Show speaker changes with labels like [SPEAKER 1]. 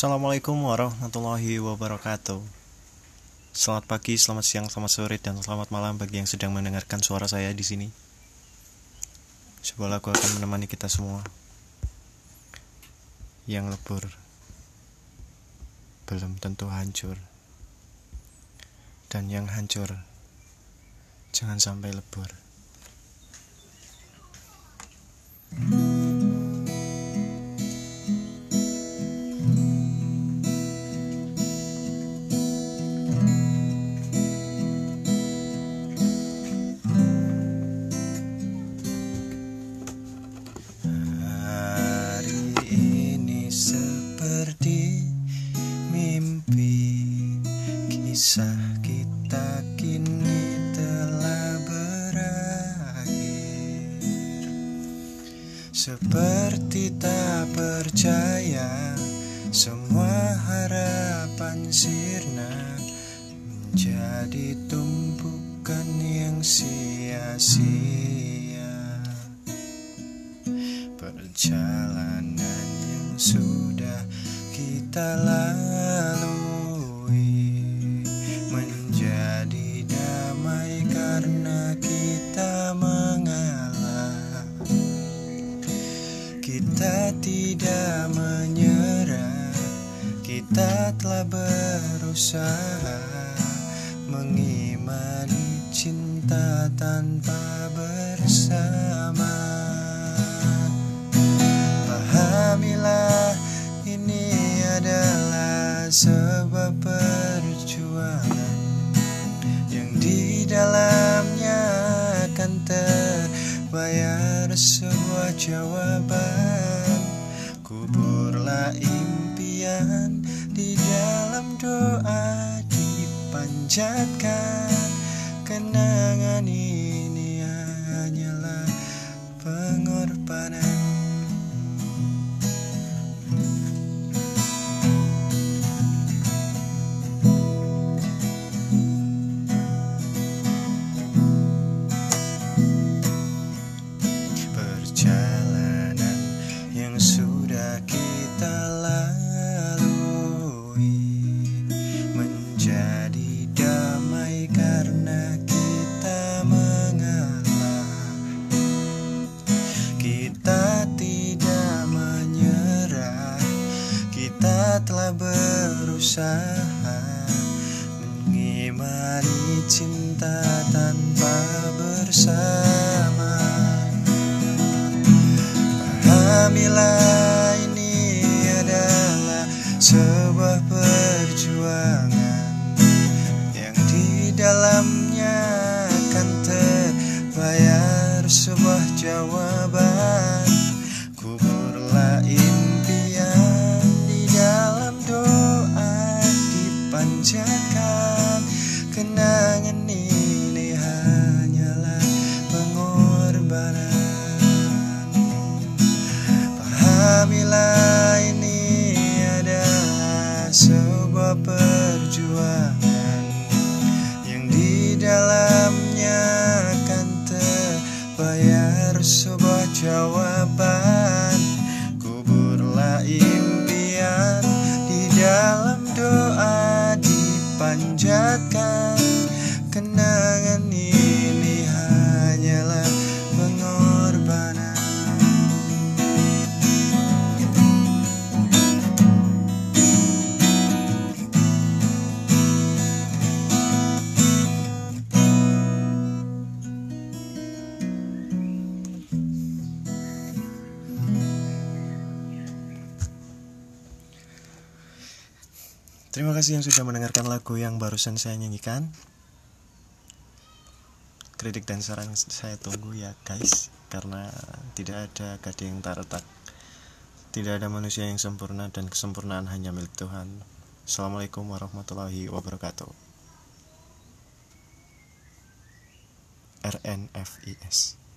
[SPEAKER 1] Assalamualaikum warahmatullahi wabarakatuh. Selamat pagi, selamat siang, selamat sore, dan selamat malam bagi yang sedang mendengarkan suara saya di sini. Sebuah lagu akan menemani kita semua. Yang lebur belum tentu hancur. Dan yang hancur jangan sampai lebur. Seperti tak percaya Semua harapan sirna Menjadi tumpukan yang sia-sia. Perjalanan yang sudah kita lalui Kita tidak menyerah. Kita telah berusaha Mengimani cinta tanpa bersama. Pahamilah ini adalah sebuah perjuangan Yang di dalamnya akan terbayar sebuah jawaban. Kuburlah impian di dalam doa dipanjatkan. Kenangan ini hanyalah pengorbanan berusaha Mengimani cinta tanpa bersama. Pahamilah ini adalah sebuah perjuangan Yang di dalamnya sebuah perjuangan Yang di dalamnya akan terbayar sebuah jawaban Terima kasih yang sudah mendengarkan lagu yang barusan saya nyanyikan. Kritik dan saran saya tunggu ya guys, karena tidak ada gading yang tak. Tidak ada manusia yang sempurna dan kesempurnaan hanya milik Tuhan. Assalamualaikum warahmatullahi wabarakatuh. RNFIS